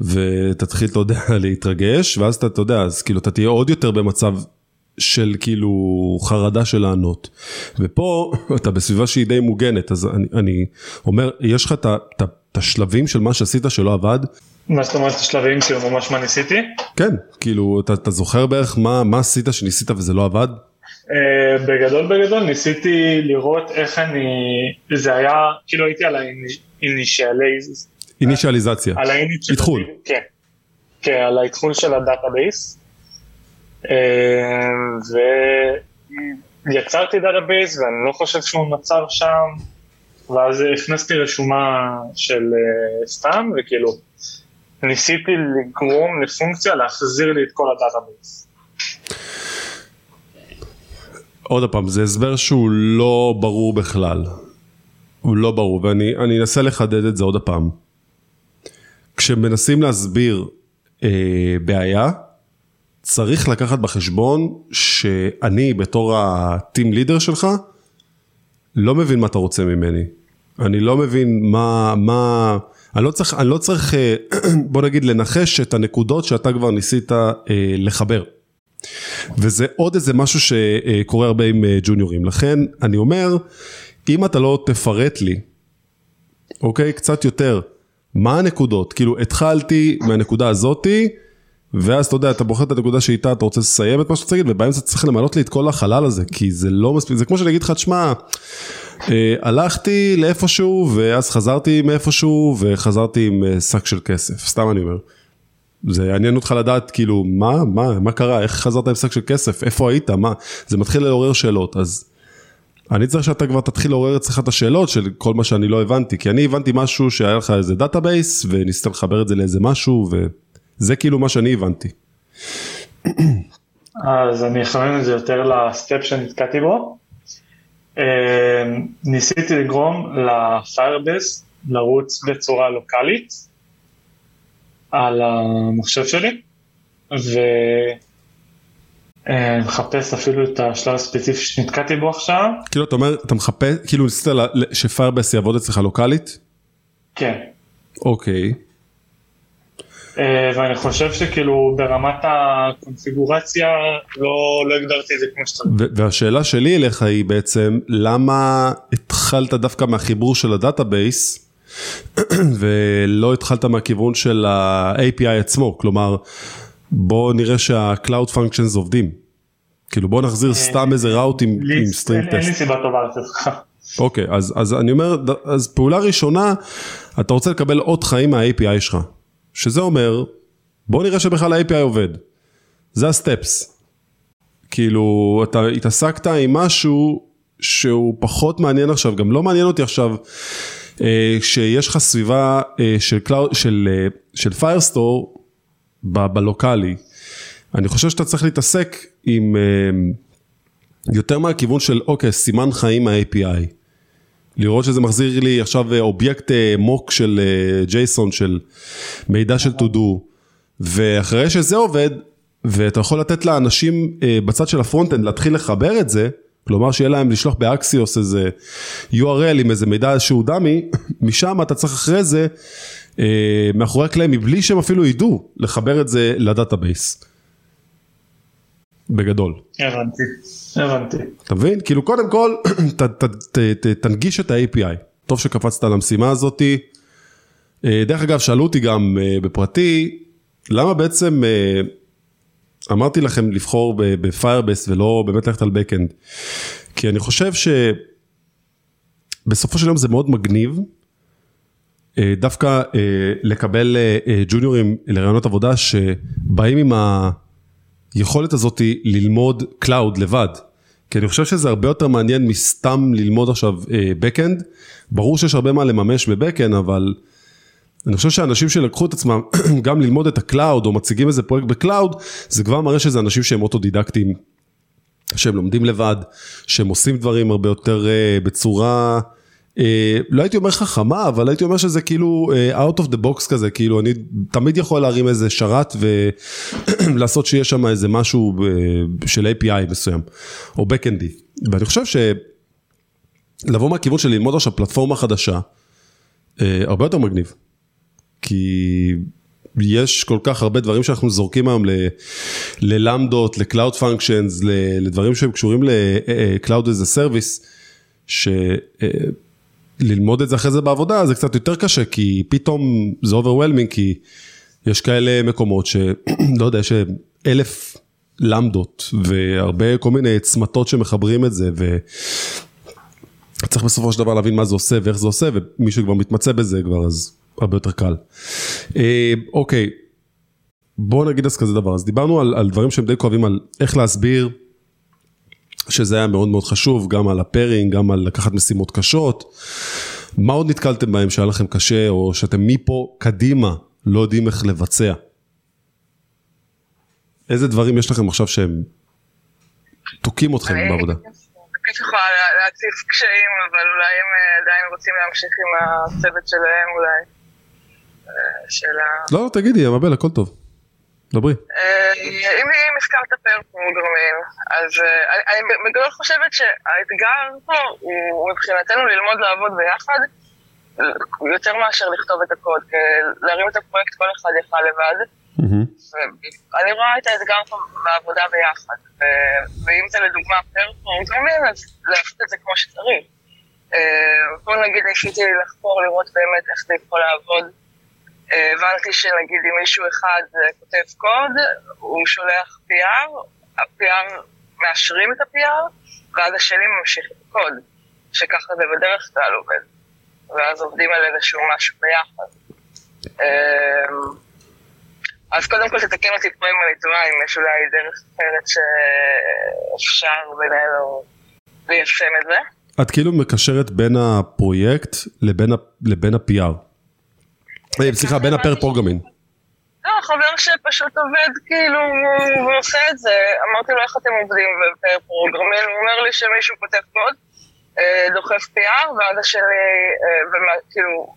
ותתחיל, אתה יודע, להתרגש, ואז אתה, אתה יודע, אז כאילו אתה תהיה עוד יותר במצב של כאילו חרדה של לענות. ופה אתה בסביבה שהיא די מוגנת, אז אני, אני אומר, יש לך את השלבים של מה שעשית שלא עבד? מה זאת אומרת השלבים כאילו ממש מה ניסיתי? כן, כאילו אתה, אתה זוכר בערך מה, מה עשית שניסית וזה לא עבד? Uh, בגדול בגדול ניסיתי לראות איך אני, זה היה, כאילו הייתי על ה initializ... אינישיאליזציה, איתחול. כן, כן, על האיתחול של ה database. אה, ויצרתי database ואני לא חושב שהוא נוצר שם ואז הכנסתי רשומה של אה, סתם וכאילו ניסיתי לגרום לפונקציה להחזיר לי את כל ה database. עוד פעם זה הסבר שהוא לא ברור בכלל. הוא לא ברור ואני אנסה לחדד את זה עוד פעם. כשמנסים להסביר אה, בעיה צריך לקחת בחשבון שאני בתור ה team leader שלך לא מבין מה אתה רוצה ממני. אני לא מבין מה, מה, אני לא צריך, אני לא צריך, אה, בוא נגיד, לנחש את הנקודות שאתה כבר ניסית אה, לחבר. וזה עוד איזה משהו שקורה הרבה עם אה, ג'וניורים. לכן, אני אומר, אם אתה לא תפרט לי, אוקיי, קצת יותר, מה הנקודות? כאילו, התחלתי מהנקודה הזאתי, ואז אתה יודע, אתה בוחר את הנקודה שאיתה אתה רוצה לסיים את מה שאתה צריך, ובאמצע צריך למלות לי את כל החלל הזה, כי זה לא מספיק, זה כמו שאני אגיד לך, תשמע, אה, הלכתי לאיפשהו, ואז חזרתי מאיפשהו, וחזרתי עם אה, שק של כסף, סתם אני אומר. זה יעניין אותך לדעת כאילו מה מה מה קרה? איך חזרת עם שק של כסף? איפה היית? מה? זה מתחיל לעורר שאלות. אז אני צריך שאתה כבר תתחיל לעורר אצלך את השאלות של כל מה שאני לא הבנתי כי אני הבנתי משהו שהיה לך איזה database וניסית לחבר את זה לאיזה משהו וזה כאילו מה שאני הבנתי. אז אני אכוון את זה יותר ל step שנתקעתי בו. אה, ניסיתי לגרום לפיירבס לרוץ בצורה לוקאלית על המחשב שלי, ומחפש אפילו את השלב הספציפי שנתקעתי בו עכשיו. כאילו אתה אומר, אתה מחפש, כאילו ניסית שפיירבס יעבוד אצלך לוקאלית? כן. אוקיי. אה, ואני חושב שכאילו ברמת הקונפיגורציה לא, לא הגדרתי את זה כמו שצריך. והשאלה שלי אליך היא בעצם, למה התחלת דווקא מהחיבור של ה database? ולא התחלת מהכיוון של ה-API עצמו, כלומר בוא נראה שה-Cloud Functions עובדים. כאילו בוא נחזיר אה, סתם איזה route עם string test. אין לי סיבה טובה לתת אוקיי, אז, אז אני אומר, אז פעולה ראשונה, אתה רוצה לקבל אות חיים מה-API שלך. שזה אומר, בוא נראה שבכלל ה-API עובד. זה ה steps. כאילו, אתה התעסקת עם משהו שהוא פחות מעניין עכשיו, גם לא מעניין אותי עכשיו אה, שיש לך סביבה אה, של, cloud, של, אה, של Firestore בלוקאלי, אני חושב שאתה צריך להתעסק עם יותר מהכיוון של אוקיי, סימן חיים מה-API. לראות שזה מחזיר לי עכשיו אובייקט mock של JSON, של מידע של to do, ואחרי שזה עובד, ואתה יכול לתת לאנשים בצד של ה front-end להתחיל לחבר את זה, כלומר שיהיה להם לשלוח באקסיוס איזה URL עם איזה מידע שהוא dummy, משם אתה צריך אחרי זה, אה, מאחורי הקלעים, מבלי שהם אפילו ידעו לחבר את זה ל database. בגדול. הבנתי, הבנתי. אתה מבין? כאילו קודם כל ת, ת, ת, ת, תנגיש את ה-API. טוב שקפצת על המשימה הזאתי. אה, דרך אגב, שאלו אותי גם אה, בפרטי, למה בעצם אה, אמרתי לכם לבחור ב Firebase ולא באמת ללכת על backend. כי אני חושב שבסופו של יום זה מאוד מגניב. דווקא לקבל ג'וניורים לראיונות עבודה שבאים עם היכולת הזאת ללמוד cloud לבד. כי אני חושב שזה הרבה יותר מעניין מסתם ללמוד עכשיו backend. ברור שיש הרבה מה לממש ב backend, אבל אני חושב שאנשים שלקחו את עצמם גם ללמוד את ה cloud או מציגים איזה פרויקט ב cloud, זה כבר מראה שזה אנשים שהם אוטודידקטים, שהם לומדים לבד, שהם עושים דברים הרבה יותר אה, בצורה, לא הייתי אומר חכמה, אבל הייתי אומר שזה כאילו אה, out of the box כזה, כאילו אני תמיד יכול להרים איזה שרת ולעשות שיש שם איזה משהו uh, של API מסוים, או backendי, ואני חושב שלבוא מהכיוון של ללמוד עכשיו פלטפורמה חדשה, uh, הרבה יותר מגניב. כי יש כל כך הרבה דברים שאנחנו זורקים היום ללמדות, ל-cloud functions, לדברים שהם קשורים ל-cloud as a service, שללמוד את זה אחרי זה בעבודה זה קצת יותר קשה, כי פתאום זה overwhelming, כי יש כאלה מקומות שלא יודע, יש אלף למדות והרבה כל מיני צמתות שמחברים את זה. ו... צריך בסופו של דבר להבין מה זה עושה ואיך זה עושה ומי שכבר מתמצא בזה כבר אז הרבה יותר קל. אה, אוקיי, בואו נגיד אז כזה דבר, אז דיברנו על, על דברים שהם די כואבים, על איך להסביר שזה היה מאוד מאוד חשוב, גם על הפרינג, גם על לקחת משימות קשות. מה עוד נתקלתם בהם שהיה לכם קשה, או שאתם מפה קדימה לא יודעים איך לבצע? איזה דברים יש לכם עכשיו שהם תוקעים אתכם בעבודה? אני יכולה להציף קשיים, אבל אולי הם אה, עדיין רוצים להמשיך עם הצוות שלהם אולי. שאלה... לא, תגידי, המבל, הכל טוב. דברי. אה, אם הזכרת פרפרוגרמים, אז אה, אני בגדול חושבת שהאתגר פה הוא מבחינתנו ללמוד לעבוד ביחד יותר מאשר לכתוב את הקוד, כי להרים את הפרויקט כל אחד יכל לבד. ואני רואה את האתגר פה בעבודה ביחד. ואם זה לדוגמה פר פרוגרמים, אז לעשות את זה כמו שצריך. אה, פה נגיד ניסיתי לחקור, לראות באמת איך זה יכול לעבוד. הבנתי שנגיד אם מישהו אחד אה, כותב קוד, הוא שולח PR, ה-PR מאשרים את ה-PR, ואז השני ממשיך את הקוד, שככה זה בדרך כלל עובד. ואז עובדים על איזשהו משהו ביחד. אה, אז קודם כל תתקן אותי פה אם אני טועה, אם יש אולי דרך אחרת שאפשר בינינו ליישם את זה. את כאילו מקשרת בין הפרויקט לבין ה-PR. אה, סליחה, בין ה pair programming. לא, חבר שפשוט עובד כאילו, הוא עושה את זה. אמרתי לו איך אתם עובדים ב pair programming, הוא אומר לי שמישהו כותב קוד, אה, דוחף PR, ואז השני, אה, כאילו,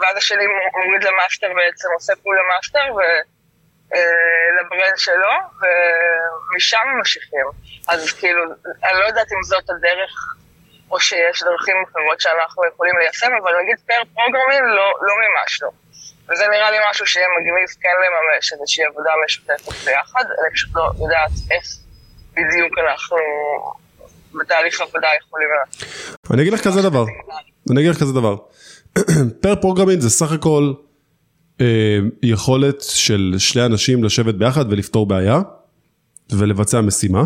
ואז השני מוריד ל master בעצם, עושה pull ל master, ול branch שלו, ומשם ממשיכים. אז כאילו, אני לא יודעת אם זאת הדרך, או שיש דרכים אחרות שאנחנו יכולים ליישם, אבל נגיד pair programming לא, לא ממש לא. וזה נראה לי משהו שיהיה מגניב כן לממש איזושהי עבודה משותפת ביחד, אני פשוט לא יודעת איך בדיוק אנחנו בתהליך עבודה יכולים. אני אגיד לך כזה דבר, אני אגיד לך כזה דבר. pair programming זה סך הכל אה, יכולת של שני אנשים לשבת ביחד ולפתור בעיה ולבצע משימה.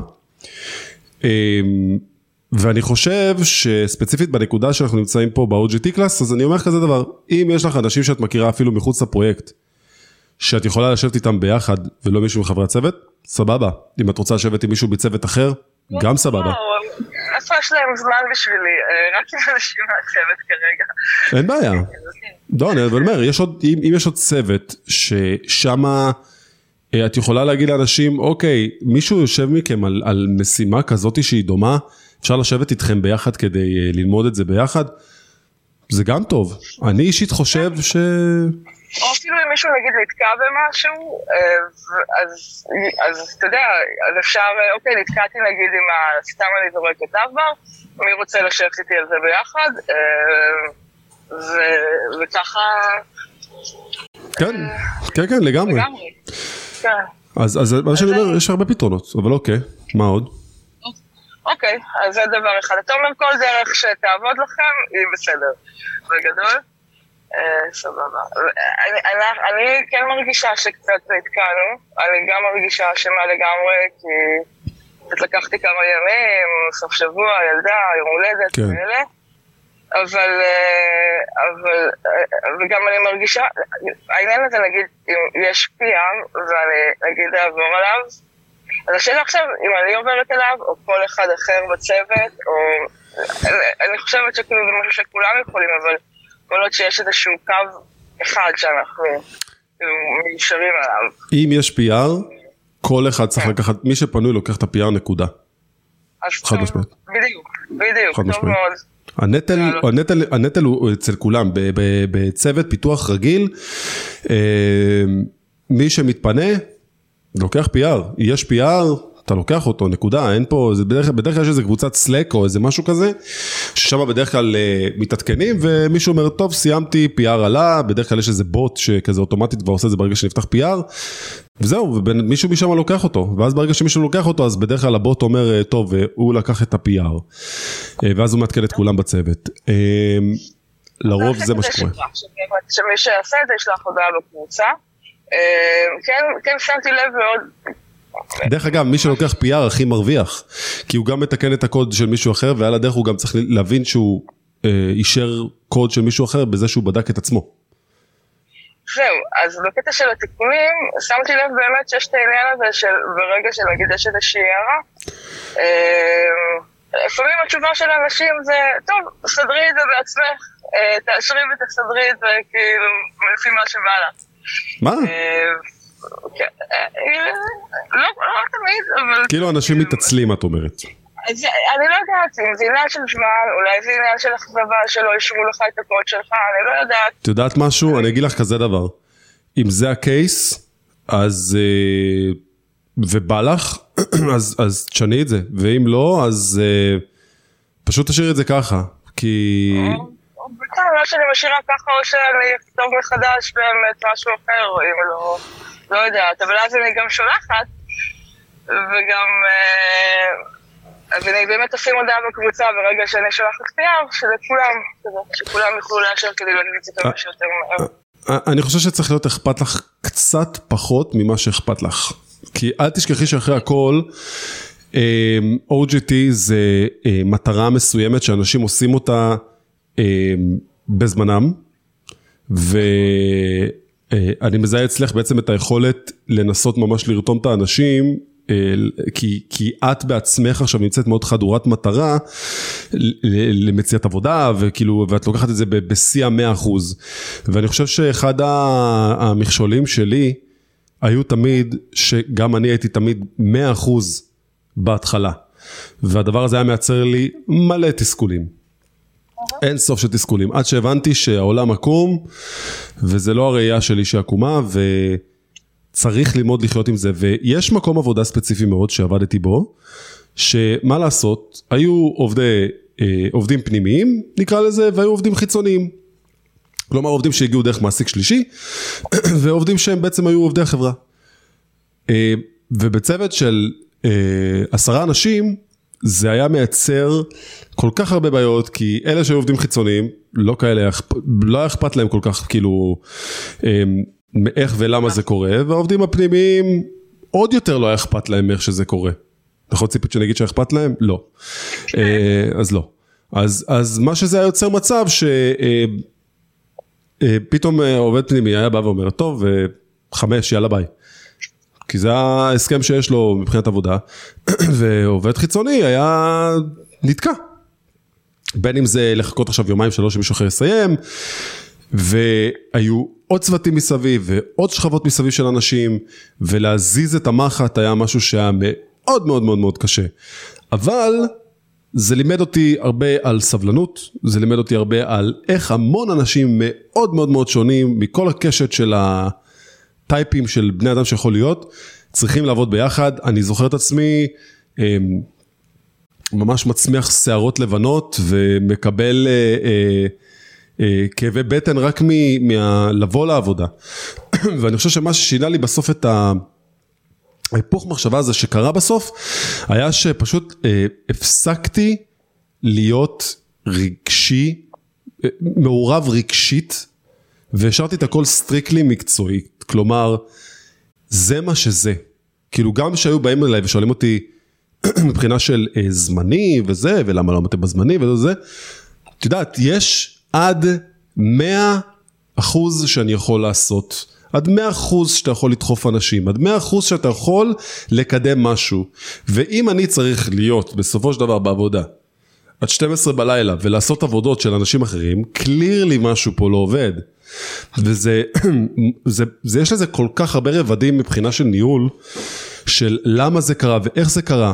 אה, ואני חושב שספציפית בנקודה שאנחנו נמצאים פה ב-OGT class, אז אני אומר כזה דבר, אם יש לך אנשים שאת מכירה אפילו מחוץ לפרויקט, שאת יכולה לשבת איתם ביחד ולא מישהו מחברי הצוות, סבבה. אם את רוצה לשבת עם מישהו בצוות אחר, גם סבבה. לא, איפה יש להם זמן בשבילי? אה, רק עם אנשים מהצוות כרגע. אין בעיה. לא, אני אומר, אם, יש עוד צוות ששמה אה, את יכולה להגיד לאנשים, אוקיי, מישהו יושב מכם על, על משימה כזאת שהיא דומה, אפשר לשבת איתכם ביחד כדי אה, ללמוד את זה ביחד, זה גם טוב. אני אישית חושב ש... או אפילו אם מישהו נגיד נתקע במשהו, אה, אז, אז אתה יודע, אז אפשר, אה, אוקיי, נתקעתי נגיד עם ה... סתם אני זורקת אבר, מי רוצה לשבת איתי על זה ביחד, ו- וככה כן, כן, כן, לגמרי. לגמרי. כן. אז, אז מה שאני אומר, יש הרבה פתרונות, אבל אוקיי, מה עוד? אוקיי, אז זה דבר אחד. אתה אומר כל דרך שתעבוד לכם, היא בסדר. בגדול. אה, סבבה. אני, אני, אני כן מרגישה שקצת נתקענו, אני גם מרגישה אשמה לגמרי, כי קצת לקחתי כמה ימים, סוף שבוע, ילדה, יום הולדת, כן. כאלה. אבל, אה, אבל, אה, וגם אני מרגישה, העניין הזה נגיד, אם יש PM ואני נגיד אעבור עליו, אז השאלה עכשיו, אם אני עוברת אליו, או כל אחד אחר בצוות, או... אני- חושבת שכאילו זה משהו שכולם יכולים, אבל כל עוד שיש איזשהו קו אחד שאנחנו כאילו מיושרים עליו. אם יש PR, כל אחד צריך לקחת, מי שפנוי לוקח את ה-PR נקודה. חד משמעית. בדיוק, בדיוק, חד טוב משמעית. מאוד. הנטל. הנטל, הנטל הוא אצל כולם, בצוות פיתוח רגיל, אה, מי שמתפנה, לוקח PR, יש PR, אתה לוקח אותו, נקודה, אין פה, זה בדרך, בדרך כלל יש איזה קבוצת סלק או איזה משהו כזה, ששם בדרך כלל אה, מתעדכנים, ומישהו אומר, טוב, סיימתי, PR עלה, בדרך כלל יש איזה בוט שכזה אוטומטית כבר עושה את זה ברגע שנפתח PR, וזהו, ומישהו משם לוקח אותו, ואז ברגע שמישהו לוקח אותו, אז בדרך כלל הבוט אומר, אה, טוב, אה, הוא לקח את ה-PR, אה, ואז הוא מעדכן את כולם בצוות. לרוב זה מה שקורה. שמי שיעשה את זה ישלח הודעה בקבוצה. אה, כן, כן שמתי לב מאוד, דרך אגב, מי שלוקח PR הכי מרוויח, כי הוא גם מתקן את הקוד של מישהו אחר, ועל הדרך הוא גם צריך להבין שהוא אה, אישר קוד של מישהו אחר בזה שהוא בדק את עצמו. זהו, אז בקטע של התיקונים, שמתי לב באמת שיש את העניין הזה של ברגע שנגיד יש איזושהי הערה, אה, לפעמים התשובה של אנשים זה, טוב, תסדרי את זה בעצמך, אה, תאשרי ותסדרי את זה כאילו לפי מה שבא לך. מה? אה, כן, אה, לא לא תמיד, אבל... כאילו אנשים מתעצלים את אומרת. אני לא יודעת אם זה עניין של זמן, אולי זה עניין של אכזבה שלא אישרו לך את הקוד שלך, אני לא יודעת. את יודעת משהו? אני אגיד לך כזה דבר. אם זה הקייס, אז... אה, ובא לך, אז, אז תשני את זה. ואם לא, אז אה, פשוט תשאיר את זה ככה. כי... או- או מה שאני משאירה ככה או שאני אכתוב מחדש באמת משהו אחר, אם לא, לא יודעת, אבל אז אני גם שולחת, וגם, אה, ואני באמת אשים הודעה בקבוצה ברגע שאני שולחת PR, שלכולם, שכולם יוכלו לאשר כדי להגיד את זה שיותר מהר. אני חושב שצריך להיות אכפת לך קצת פחות ממה שאכפת לך. כי אל תשכחי שאחרי הכל, אה, OGT זה אה, מטרה מסוימת שאנשים עושים אותה אה, בזמנם, ואני מזהה אצלך בעצם את היכולת לנסות ממש לרתום את האנשים כי, כי את בעצמך עכשיו נמצאת מאוד חדורת מטרה למציאת עבודה וכאילו ואת לוקחת את זה בשיא המאה אחוז. ואני חושב שאחד המכשולים שלי היו תמיד שגם אני הייתי תמיד מאה אחוז בהתחלה. והדבר הזה היה מייצר לי מלא תסכולים אין סוף של תסכולים עד שהבנתי שהעולם עקום וזה לא הראייה שלי שעקומה ו... צריך ללמוד לחיות עם זה, ויש מקום עבודה ספציפי מאוד שעבדתי בו, שמה לעשות, היו עובדי, אה, עובדים פנימיים, נקרא לזה, והיו עובדים חיצוניים. כלומר עובדים שהגיעו דרך מעסיק שלישי, ועובדים שהם בעצם היו עובדי החברה. אה, ובצוות של אה, עשרה אנשים, זה היה מייצר כל כך הרבה בעיות, כי אלה שהיו עובדים חיצוניים, לא כאלה, לא היה אכפת להם כל כך, כאילו, מאיך ולמה זה קורה, והעובדים הפנימיים עוד יותר לא היה אכפת להם איך שזה קורה. נכון ציפית שאני אגיד שאכפת להם? לא. אה, אז לא. אז, אז מה שזה היה יוצר מצב שפתאום אה, אה, עובד פנימי היה בא ואומר, טוב, חמש, יאללה ביי. כי זה ההסכם שיש לו מבחינת עבודה, ועובד חיצוני היה נתקע. בין אם זה לחכות עכשיו יומיים שלוש שמישהו אחר יסיים, והיו עוד צוותים מסביב ועוד שכבות מסביב של אנשים, ולהזיז את המחט היה משהו שהיה מאוד מאוד מאוד מאוד קשה. אבל זה לימד אותי הרבה על סבלנות, זה לימד אותי הרבה על איך המון אנשים מאוד מאוד מאוד שונים מכל הקשת של הטייפים של בני אדם שיכול להיות, צריכים לעבוד ביחד. אני זוכר את עצמי אמ, ממש מצמיח שערות לבנות ומקבל... אה, אה, אה, כאבי בטן רק מלבוא לעבודה. ואני חושב שמה ששינה לי בסוף את ההיפוך מחשבה הזה שקרה בסוף, היה שפשוט אה, הפסקתי להיות רגשי, אה, מעורב רגשית, והשארתי את הכל סטריקלי מקצועי. כלומר, זה מה שזה. כאילו גם כשהיו באים אליי ושואלים אותי מבחינה של אה, זמני וזה, ולמה לא אתם בזמני וזה, את יודעת, יש עד 100 אחוז שאני יכול לעשות. עד 100 אחוז שאתה יכול לדחוף אנשים, עד 100 אחוז שאתה יכול לקדם משהו. ואם אני צריך להיות בסופו של דבר בעבודה עד 12 בלילה ולעשות עבודות של אנשים אחרים, קלירלי משהו פה לא עובד. וזה, זה, זה, יש לזה כל כך הרבה רבדים מבחינה של ניהול, של למה זה קרה ואיך זה קרה.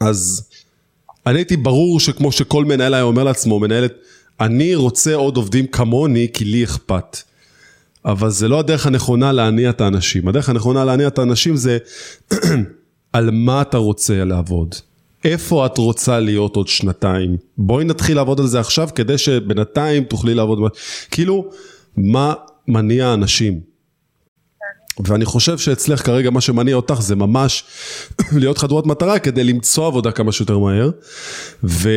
אז אני הייתי ברור שכמו שכל מנהל היה אומר לעצמו, מנהלת, אני רוצה עוד עובדים כמוני כי לי אכפת. אבל זה לא הדרך הנכונה להניע את האנשים. הדרך הנכונה להניע את האנשים זה על מה אתה רוצה לעבוד. איפה את רוצה להיות עוד שנתיים? בואי נתחיל לעבוד על זה עכשיו כדי שבינתיים תוכלי לעבוד. כאילו, מה מניע אנשים? ואני חושב שאצלך כרגע מה שמניע אותך זה ממש להיות חדורת מטרה כדי למצוא עבודה כמה שיותר מהר. ו...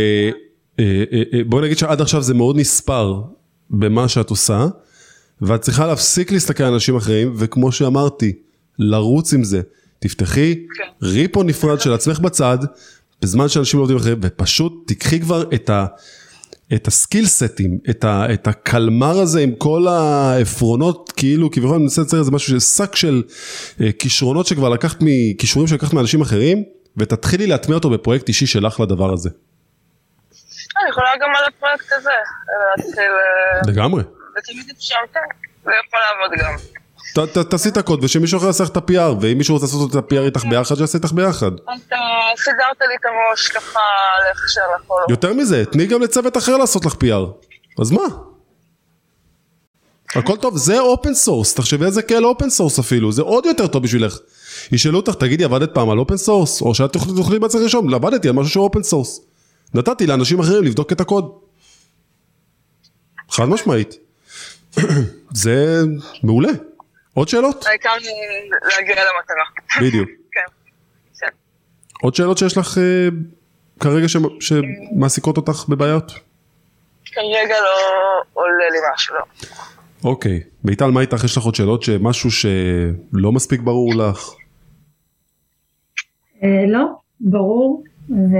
אה, אה, אה, נגיד שעד עכשיו זה מאוד נספר במה שאת עושה, ואת צריכה להפסיק להסתכל על אנשים אחרים, וכמו שאמרתי, לרוץ עם זה. תפתחי כן. ריפו נפרד של עצמך בצד, בזמן שאנשים עובדים אחרים, ופשוט תיקחי כבר את ה... את הסקיל סטים, את, ה, את הקלמר הזה עם כל העפרונות, כאילו כביכול אני מנסה לצייר איזה משהו שק של כישרונות שכבר לקחת מכישורים שלקחת מאנשים אחרים, ותתחילי להטמיע אותו בפרויקט אישי שלך לדבר הזה. אני יכולה גם על הפרויקט הזה, להתחיל... אה, לגמרי. ותמיד אפשר, כן, זה יכול לעבוד גם. תעשי את הקוד ושמישהו אחר יעשה לך את ה-PR ואם מישהו רוצה לעשות את ה-PR איתך ביחד שיעשה איתך ביחד. אתה סידרת לי את הראש ככה איך שאנחנו... יותר מזה, תני גם לצוות אחר לעשות לך PR. אז מה? הכל טוב, זה open source, תחשבי על זה כאל open source אפילו, זה עוד יותר טוב בשבילך. ישאלו אותך, תגידי, עבדת פעם על open source? או שאת תוכלי בעצמך לשאול, עבדתי על משהו שהוא open source. נתתי לאנשים אחרים לבדוק את הקוד. חד משמעית. זה מעולה. עוד שאלות? העיקר להגיע למטרה. בדיוק. כן. כן. עוד שאלות שיש לך אה, כרגע ש- שמעסיקות אותך בבעיות? כרגע לא עולה לי משהו, לא. אוקיי. מיטל, מה איתך? יש לך עוד שאלות שמשהו שלא מספיק ברור לך? אה, לא, ברור, ו...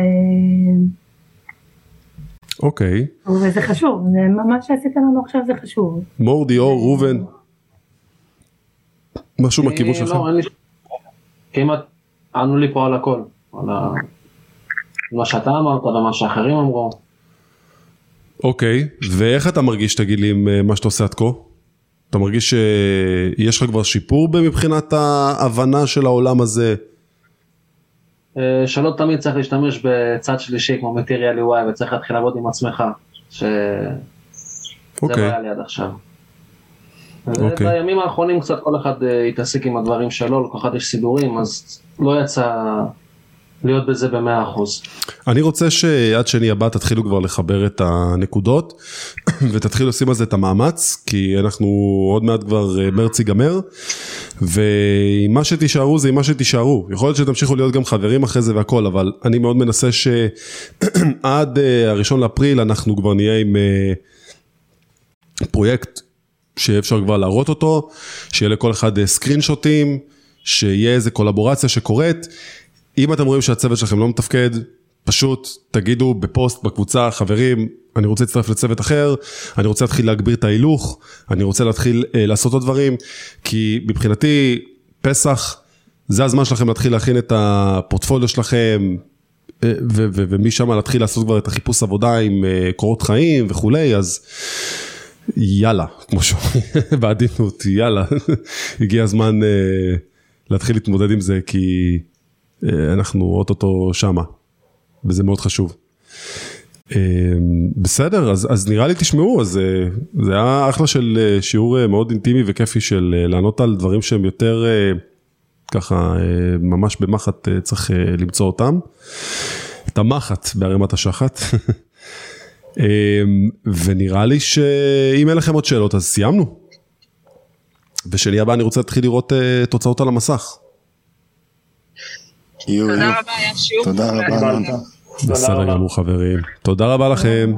אוקיי. וזה חשוב, מה שעשית לנו עכשיו זה חשוב. מורדי, אור, ראובן. משהו מהכיוון אה, שלך? לא, אין לי... כמעט ענו לי פה על הכל. על. מה שאתה אמרת ומה שאחרים אמרו. אוקיי, ואיך אתה מרגיש, תגיד לי, עם אה, מה שאתה עושה עד כה? אתה מרגיש שיש לך כבר שיפור מבחינת ההבנה של העולם הזה? אה, שלא תמיד צריך להשתמש בצד שלישי כמו מטריאל UI וצריך להתחיל לעבוד עם עצמך. שזה לא אוקיי, היה לי עד עכשיו. אוקיי. בימים האחרונים קצת כל אחד אה, התעסק עם הדברים שלו, לכל אחד יש סידורים, אז לא יצא להיות בזה במאה אחוז. אני רוצה שעד שני הבא תתחילו כבר לחבר את הנקודות ותתחילו לשים על זה את המאמץ, כי אנחנו עוד מעט כבר אה, מרץ ייגמר, ועם מה שתישארו זה עם מה שתישארו. יכול להיות שתמשיכו להיות גם חברים אחרי זה והכל, אבל אני מאוד מנסה שעד אה, הראשון לאפריל אנחנו כבר נהיה עם פרויקט שיהיה אפשר כבר להראות אותו, שיהיה לכל אחד אה, סקרין שוטים, שיהיה איזה קולבורציה שקורית. אם אתם רואים שהצוות שלכם לא מתפקד, פשוט תגידו בפוסט בקבוצה, חברים, אני רוצה להצטרף לצוות אחר, אני רוצה להתחיל להגביר את ההילוך, אני רוצה להתחיל אה, לעשות עוד דברים, כי מבחינתי פסח זה הזמן שלכם להתחיל להכין את הפורטפוליו שלכם, אה, ומשם להתחיל לעשות כבר את החיפוש עבודה עם אה, קורות חיים וכולי, אז יאללה, כמו שאומרים בעדינות, יאללה, הגיע הזמן אה, להתחיל להתמודד עם זה, כי אה, אנחנו אוטוטו שמה, וזה מאוד חשוב. אה, בסדר, אז, אז נראה לי תשמעו, אז אה, זה היה אחלה של אה, שיעור אה, מאוד אינטימי וכיפי של אה, לענות על דברים שהם יותר אה, ככה אה, ממש במחט אה, צריך אה, למצוא אותם. את המחט בערימת השחת. אה, ונראה לי שאם אין לכם עוד שאלות אז סיימנו. ושני הבא אני רוצה להתחיל לראות אה, תוצאות על המסך. תודה רבה, היה שיעור. תודה רבה. בסדר. גמור חברים. תודה רבה לכם.